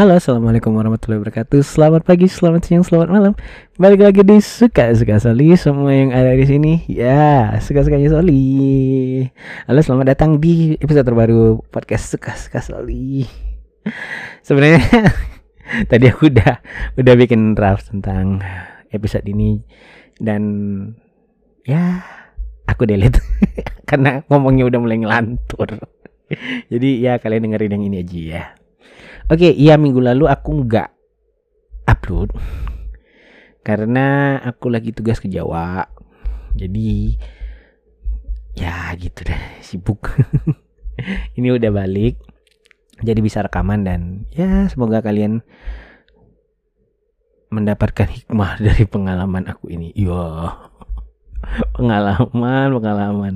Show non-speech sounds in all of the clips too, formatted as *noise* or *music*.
Halo, assalamualaikum warahmatullahi wabarakatuh. Selamat pagi, selamat siang, selamat malam. Balik lagi di suka suka Soli. Semua yang ada di sini, ya suka sukanya Soli. Halo, selamat datang di episode terbaru podcast suka suka Soli. Sebenarnya *laughs* tadi aku udah udah bikin draft tentang episode ini dan ya aku delete *laughs* karena ngomongnya udah mulai ngelantur. Jadi ya kalian dengerin yang ini aja ya. Oke, iya minggu lalu aku nggak upload karena aku lagi tugas ke Jawa. Jadi ya gitu deh, sibuk. *laughs* Ini udah balik. Jadi bisa rekaman dan ya semoga kalian mendapatkan hikmah *laughs* dari pengalaman aku ini. Iya. Pengalaman, pengalaman.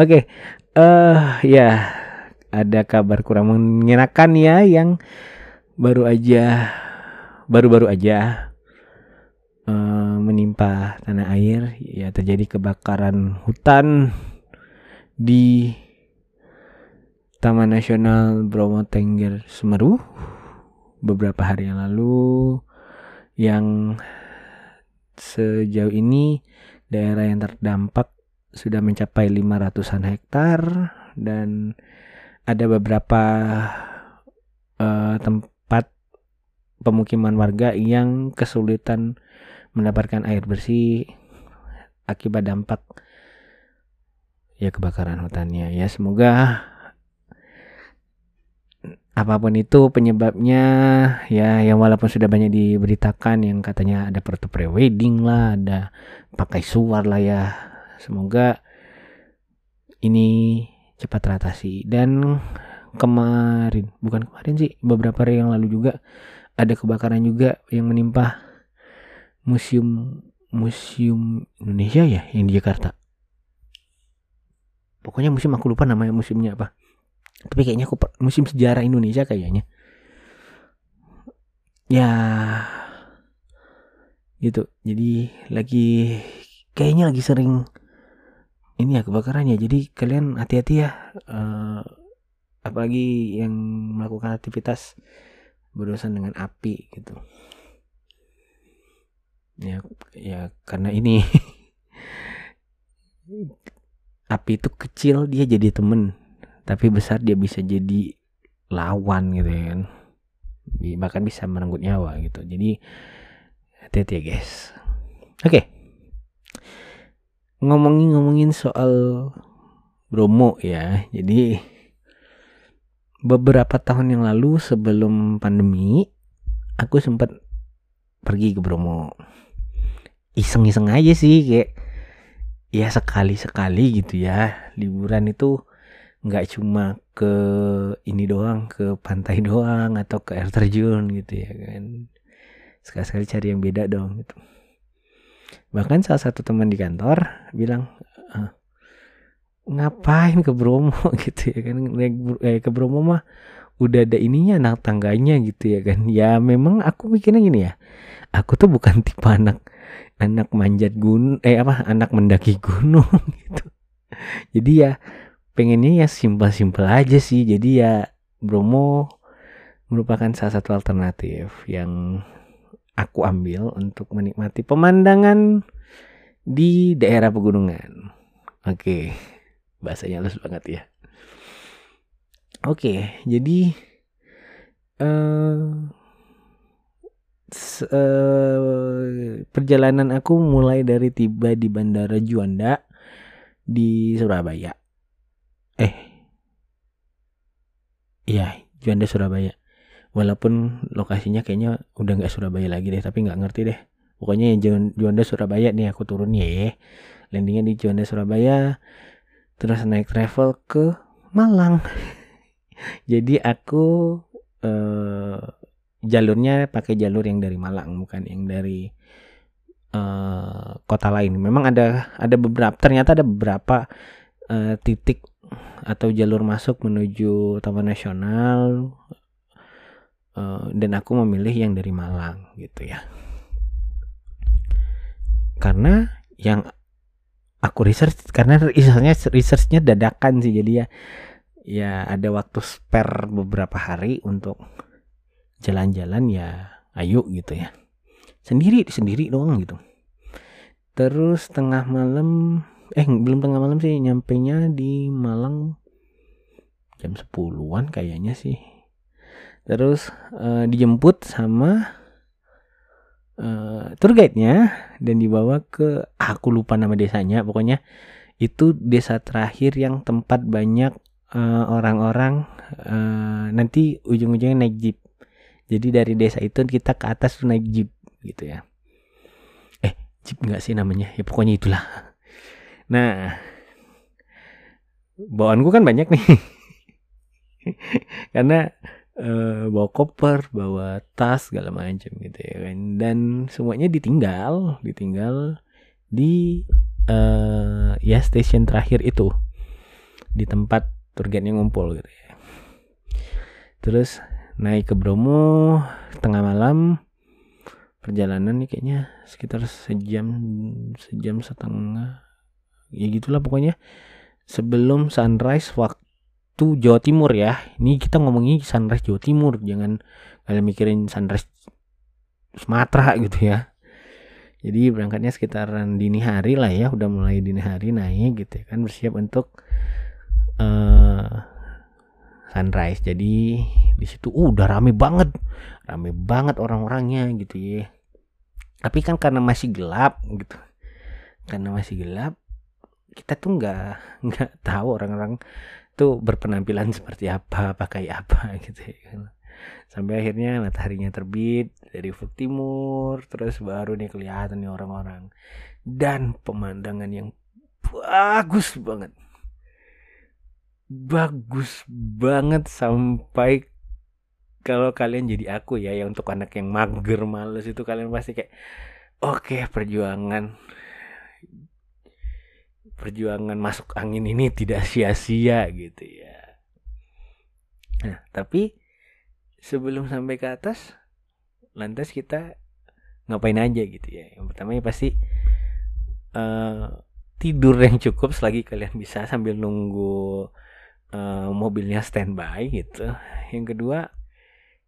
Oke. Eh uh, ya ada kabar kurang mengenakan ya yang baru aja baru-baru aja uh, menimpa tanah air. Ya terjadi kebakaran hutan di Taman Nasional Bromo Tengger Semeru beberapa hari yang lalu yang sejauh ini daerah yang terdampak sudah mencapai 500-an hektar dan ada beberapa uh, tempat pemukiman warga yang kesulitan mendapatkan air bersih akibat dampak ya kebakaran hutannya. Ya semoga apa pun itu penyebabnya ya yang walaupun sudah banyak diberitakan yang katanya ada foto pre-wedding lah ada pakai suar lah ya. Semoga ini cepat teratasi. Dan kemarin bukan kemarin sih beberapa hari yang lalu juga ada kebakaran juga yang menimpa museum museum Indonesia ya yang di Jakarta. Pokoknya museum aku lupa namanya museumnya apa. Tapi kayaknya aku museum sejarah Indonesia kayaknya. Ya gitu. Jadi lagi kayaknya lagi sering ini ya kebakarannya jadi kalian hati-hati ya uh, apalagi yang melakukan aktivitas berurusan dengan api gitu. Ya ya karena ini *laughs* api itu kecil dia jadi temen. Tapi besar dia bisa jadi lawan gitu ya kan. Bahkan bisa merenggut nyawa gitu. Jadi hati-hati ya guys. Oke. okay ngomongin-ngomongin soal Bromo ya. Jadi beberapa tahun yang lalu sebelum pandemi aku sempat pergi ke Bromo. Iseng-iseng aja sih kayak ya sekali-sekali gitu ya. Liburan itu nggak cuma ke ini doang, ke pantai doang atau ke air terjun gitu ya kan. Sekali-sekali cari yang beda dong gitu bahkan salah satu teman di kantor bilang ah, ngapain ke Bromo? *laughs* Gitu ya kan. Eh, ke Bromo mah udah ada ininya anak tangganya gitu ya kan. Ya memang aku mikirnya gini ya aku tuh bukan *laughs* tipe anak anak manjat gunung eh apa anak mendaki gunung *laughs* gitu. Jadi ya pengennya ya simpel-simpel aja sih. Jadi ya Bromo merupakan salah satu alternatif yang aku ambil untuk menikmati pemandangan di daerah pegunungan. Oke, bahasanya halus banget ya. Oke, jadi uh, uh, perjalanan aku mulai dari tiba di Bandara Juanda di Surabaya. Eh, iya Juanda Surabaya walaupun lokasinya kayaknya udah nggak Surabaya lagi deh tapi nggak ngerti deh. Pokoknya yang Juanda Surabaya nih aku turun ya. Landingnya di Juanda Surabaya terus naik travel ke Malang. *laughs* Jadi aku eh, jalurnya pakai jalur yang dari Malang bukan yang dari eh, kota lain. Memang ada ada beberapa ternyata ada beberapa eh, titik atau jalur masuk menuju Taman Nasional Eh, dan aku memilih yang dari Malang gitu ya. Karena yang aku research karena researchnya researchnya dadakan sih jadi ya ya ada waktu spare beberapa hari untuk jalan-jalan ya ayo gitu ya. Sendiri sendiri doang gitu. Terus tengah malam eh belum tengah malam sih nyampe nya di Malang jam 10-an kayaknya sih terus uh, dijemput sama uh, tour guide-nya dan dibawa ke aku lupa nama desanya pokoknya itu desa terakhir yang tempat banyak eh, orang-orang uh, uh, nanti ujung-ujungnya naik jeep. Jadi dari desa itu kita ke atas tuh naik jeep gitu ya. Eh jeep nggak sih namanya? Ya pokoknya itulah. Nah bawaanku kan banyak nih. *laughs* Karena uh, bawa koper, bawa tas segala macam gitu ya kan. Dan semuanya ditinggal, ditinggal di uh, ya stasiun terakhir itu di tempat turgennya ngumpul gitu ya. Terus naik ke Bromo tengah malam perjalanan nih kayaknya sekitar sejam sejam setengah ya gitulah pokoknya sebelum sunrise waktu itu Jawa Timur ya. Ini kita ngomongin sunrise Jawa Timur, jangan kalian mikirin sunrise Sumatera gitu ya. Jadi berangkatnya sekitaran dini hari lah ya, udah mulai dini hari naik gitu ya kan bersiap untuk uh, sunrise. Jadi di situ uh, udah rame banget, rame banget orang-orangnya gitu ya. Tapi kan karena masih gelap gitu, karena masih gelap, kita tuh nggak nggak tahu orang-orang itu berpenampilan *laughs* seperti apa, pakai apa *laughs* gitu ya kan. Sampai akhirnya mataharinya terbit dari ufuk timur, terus baru nih kelihatan nih orang-orang. Dan pemandangan yang bagus banget. Bagus banget sampai kalau kalian jadi aku ya, ya untuk anak yang mager males itu kalian pasti kayak oke okay, perjuangan perjuangan masuk angin ini tidak sia-sia gitu ya. Nah, tapi sebelum sampai ke atas, lantas kita ngapain aja gitu ya. Yang pertama ya pasti uh, tidur yang cukup selagi kalian bisa sambil nunggu uh, mobilnya standby gitu. Yang kedua,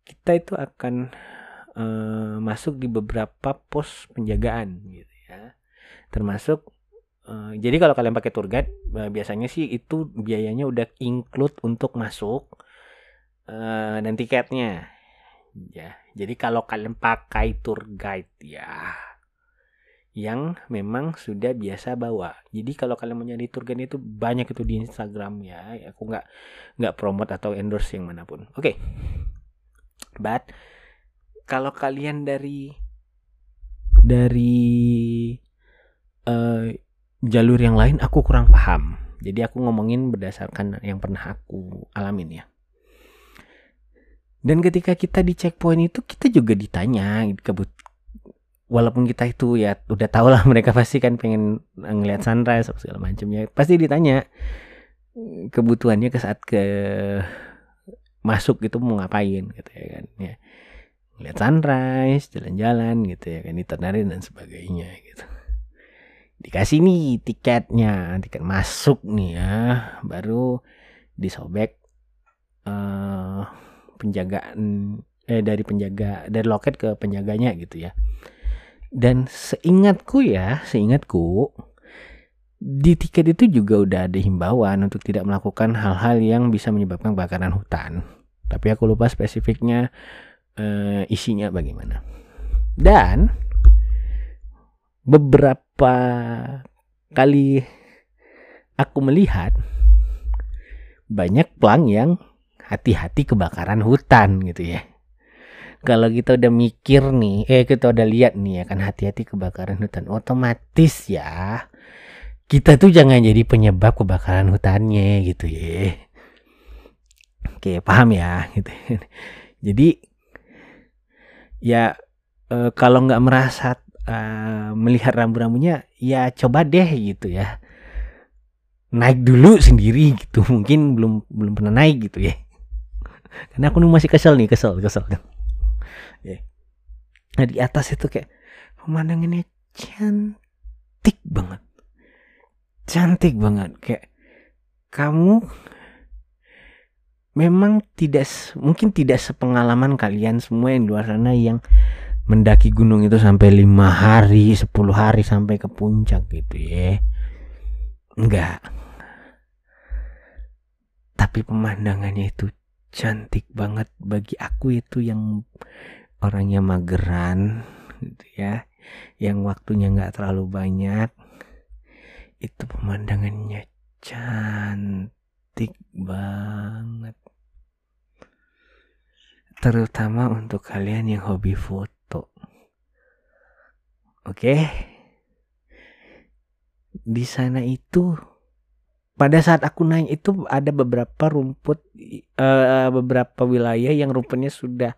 kita itu akan uh, masuk di beberapa pos penjagaan gitu ya. Termasuk Uh, jadi kalau kalian pakai tour guide uh, biasanya sih itu biayanya udah include untuk masuk uh, dan tiketnya. Ya jadi kalau kalian pakai tour guide ya yang memang sudah biasa bawa. Jadi kalau kalian mau nyari tour guide itu banyak itu di Instagram ya. Aku nggak nggak promote atau endorse yang mana pun. Oke. Okay. but kalau kalian dari dari jalur yang lain aku kurang paham. Jadi aku ngomongin berdasarkan yang pernah aku alamin ya. Dan ketika kita di checkpoint itu kita juga ditanya kebut. Walaupun kita itu ya udah tau lah *laughs* mereka pasti kan pengen ngeliat sunrise segala macam ya. Pasti ditanya kebutuhannya ke saat ke masuk gitu mau ngapain? Gitu ya kan ya. Lihat sunrise jalan-jalan gitu ya kan ditenarin dan sebagainya gitu dikasih nih tiketnya tiket masuk nih ya. Baru disobek uh, penjagaan eh dari penjaga dari loket ke penjaganya gitu ya. Dan seingatku ya seingatku di tiket itu juga udah ada himbauan untuk tidak melakukan hal-hal yang bisa menyebabkan kebakaran hutan. Tapi aku lupa spesifiknya uh, isinya bagaimana. Dan beberapa kali aku melihat banyak pelang yang hati-hati kebakaran hutan gitu ya. Kalau kita udah mikir nih, eh kita udah lihat nih ya kan hati-hati kebakaran hutan, otomatis ya kita tuh jangan jadi penyebab kebakaran hutannya gitu ya. Oke, paham ya gitu. *laughs* Jadi ya e, kalau nggak merasa uh, melihat rambu-rambunya ya coba deh gitu ya. Naik dulu sendiri gitu mungkin belum belum pernah naik gitu ya. Karena aku masih kesel nih kesel kesel. Kan ya. nah di atas itu kayak pemandangannya cantik banget. Cantik banget. Kayak kamu memang tidak mungkin tidak sepengalaman kalian semua yang di luar sana yang mendaki gunung itu sampai lima hari, sepuluh hari sampai ke puncak gitu ya. Enggak. Tapi pemandangannya itu cantik banget. Bagi aku itu yang orangnya mageran gitu ya. Yang waktunya nggak terlalu banyak. Itu pemandangannya cantik banget. Terutama untuk kalian yang hobi foto oke. Di sana itu pada saat aku naik itu ada beberapa rumput uh, beberapa wilayah yang rumputnya sudah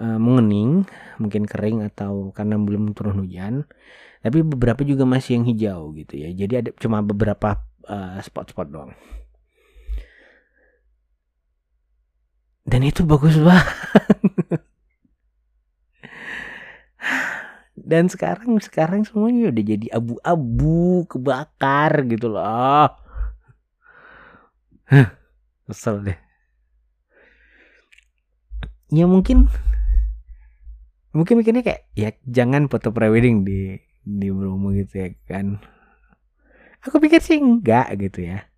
uh, mengening mungkin kering atau karena belum turun hujan. Tapi beberapa juga masih yang hijau gitu ya. Jadi ada cuma beberapa uh, spot-spot doang. Dan itu bagus *laughs* banget dan sekarang sekarang semuanya udah jadi abu-abu kebakar gitu loh. Kesel deh. Ya mungkin mungkin mikirnya kayak ya jangan foto prewedding di di Bromo gitu ya kan. Aku pikir sih enggak gitu ya.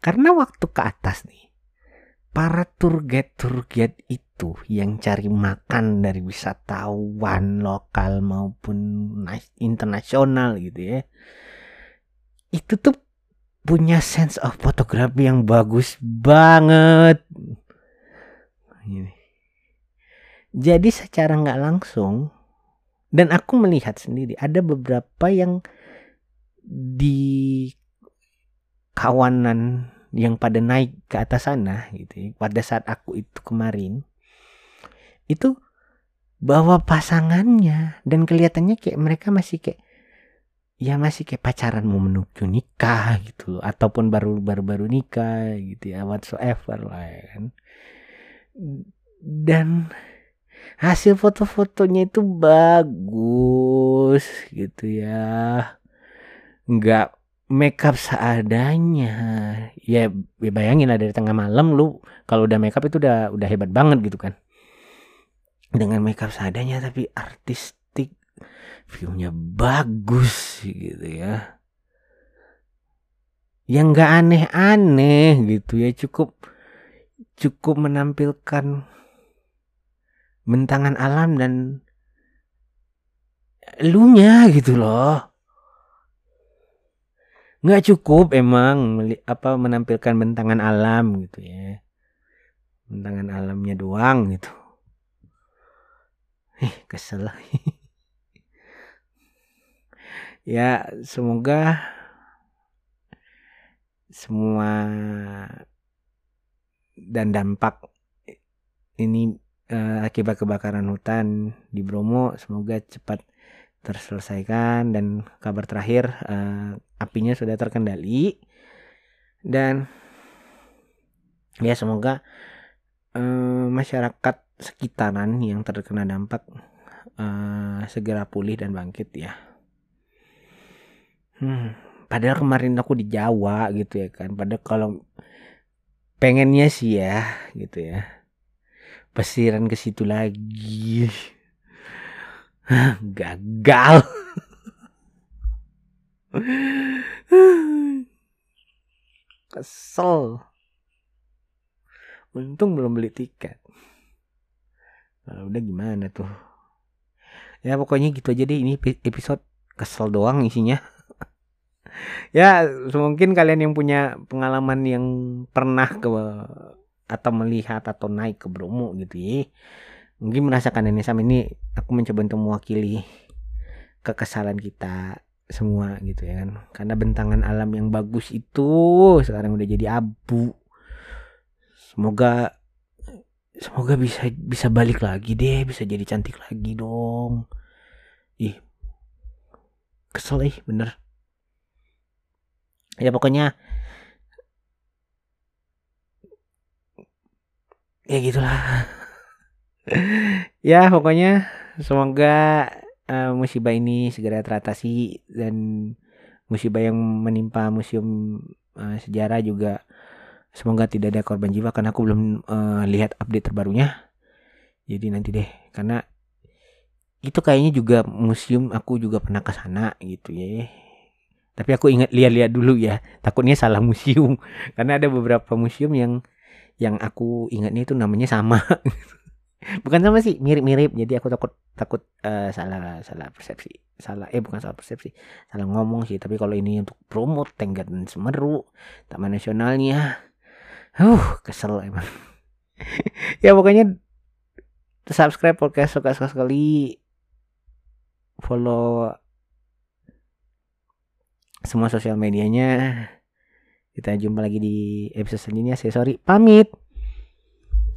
Karena waktu ke atas nih para tour guide tour guide itu yang cari makan dari wisatawan lokal maupun internasional gitu ya itu tuh punya sense of fotografi yang bagus banget. Jadi secara nggak langsung dan aku melihat sendiri ada beberapa yang di kawanan yang pada naik ke atas sana gitu ya, pada saat aku itu kemarin itu bawa pasangannya dan kelihatannya kayak mereka masih kayak ya masih kayak pacaran mau menuju nikah gitu ataupun baru baru baru nikah gitu ya whatsoever lah ya kan. Dan hasil foto-fotonya itu bagus gitu ya. Nggak makeup seadanya. Ya, ya bayangin lah dari tengah malam lu kalau udah makeup itu udah udah hebat banget gitu kan. Dengan makeup seadanya tapi artistik viewnya bagus gitu ya. Yang nggak aneh-aneh gitu ya cukup cukup menampilkan bentangan alam dan elunya gitu loh nggak cukup emang apa menampilkan bentangan alam gitu ya. Bentangan alamnya doang gitu. Eh kesel *laughs* ya semoga semua dan dampak ini uh, akibat kebakaran hutan di Bromo semoga cepat terselesaikan dan kabar terakhir uh, apinya sudah terkendali dan ya semoga uh, masyarakat sekitaran yang terkena dampak uh, segera pulih dan bangkit ya. Hmm, padahal kemarin aku di Jawa gitu ya kan. Padahal kalau pengennya sih ya gitu ya. Pesiran ke situ lagi. *laughs* gagal. *laughs* Kesel. Untung belum beli tiket. Nah, udah gimana tuh? Ya pokoknya gitu aja deh. Ini episode kesel doang isinya. *laughs* Ya mungkin kalian yang punya pengalaman yang pernah ke atau melihat atau naik ke Bromo gitu ya mungkin merasakan ini sama ini aku mencoba untuk mewakili kekesalan kita semua gitu ya kan. Karena bentangan alam yang bagus itu sekarang udah jadi abu. Semoga semoga bisa bisa balik lagi deh bisa jadi cantik lagi dong. Ih kesel ih bener. Ya pokoknya ya gitulah *laughs* ya pokoknya semoga uh, musibah ini segera teratasi dan musibah yang menimpa museum uh, sejarah juga semoga tidak ada korban jiwa karena aku belum uh, lihat update terbarunya. Jadi nanti deh karena itu kayaknya juga museum aku juga pernah ke sana gitu ya. Tapi aku ingat lihat-lihat dulu ya takutnya salah museum. *laughs* Karena ada beberapa museum yang yang aku ingatnya itu namanya sama *laughs* bukan sama sih mirip-mirip. Jadi aku takut takut uh, salah salah persepsi. Salah eh bukan salah persepsi. Salah ngomong sih. Tapi kalau ini untuk promote Tenggat dan Semeru Taman Nasionalnya uh kesel emang. *laughs* Ya pokoknya subscribe podcast suka suka sekali. Follow semua sosial medianya. Kita jumpa lagi di episode selanjutnya. Saya sorry pamit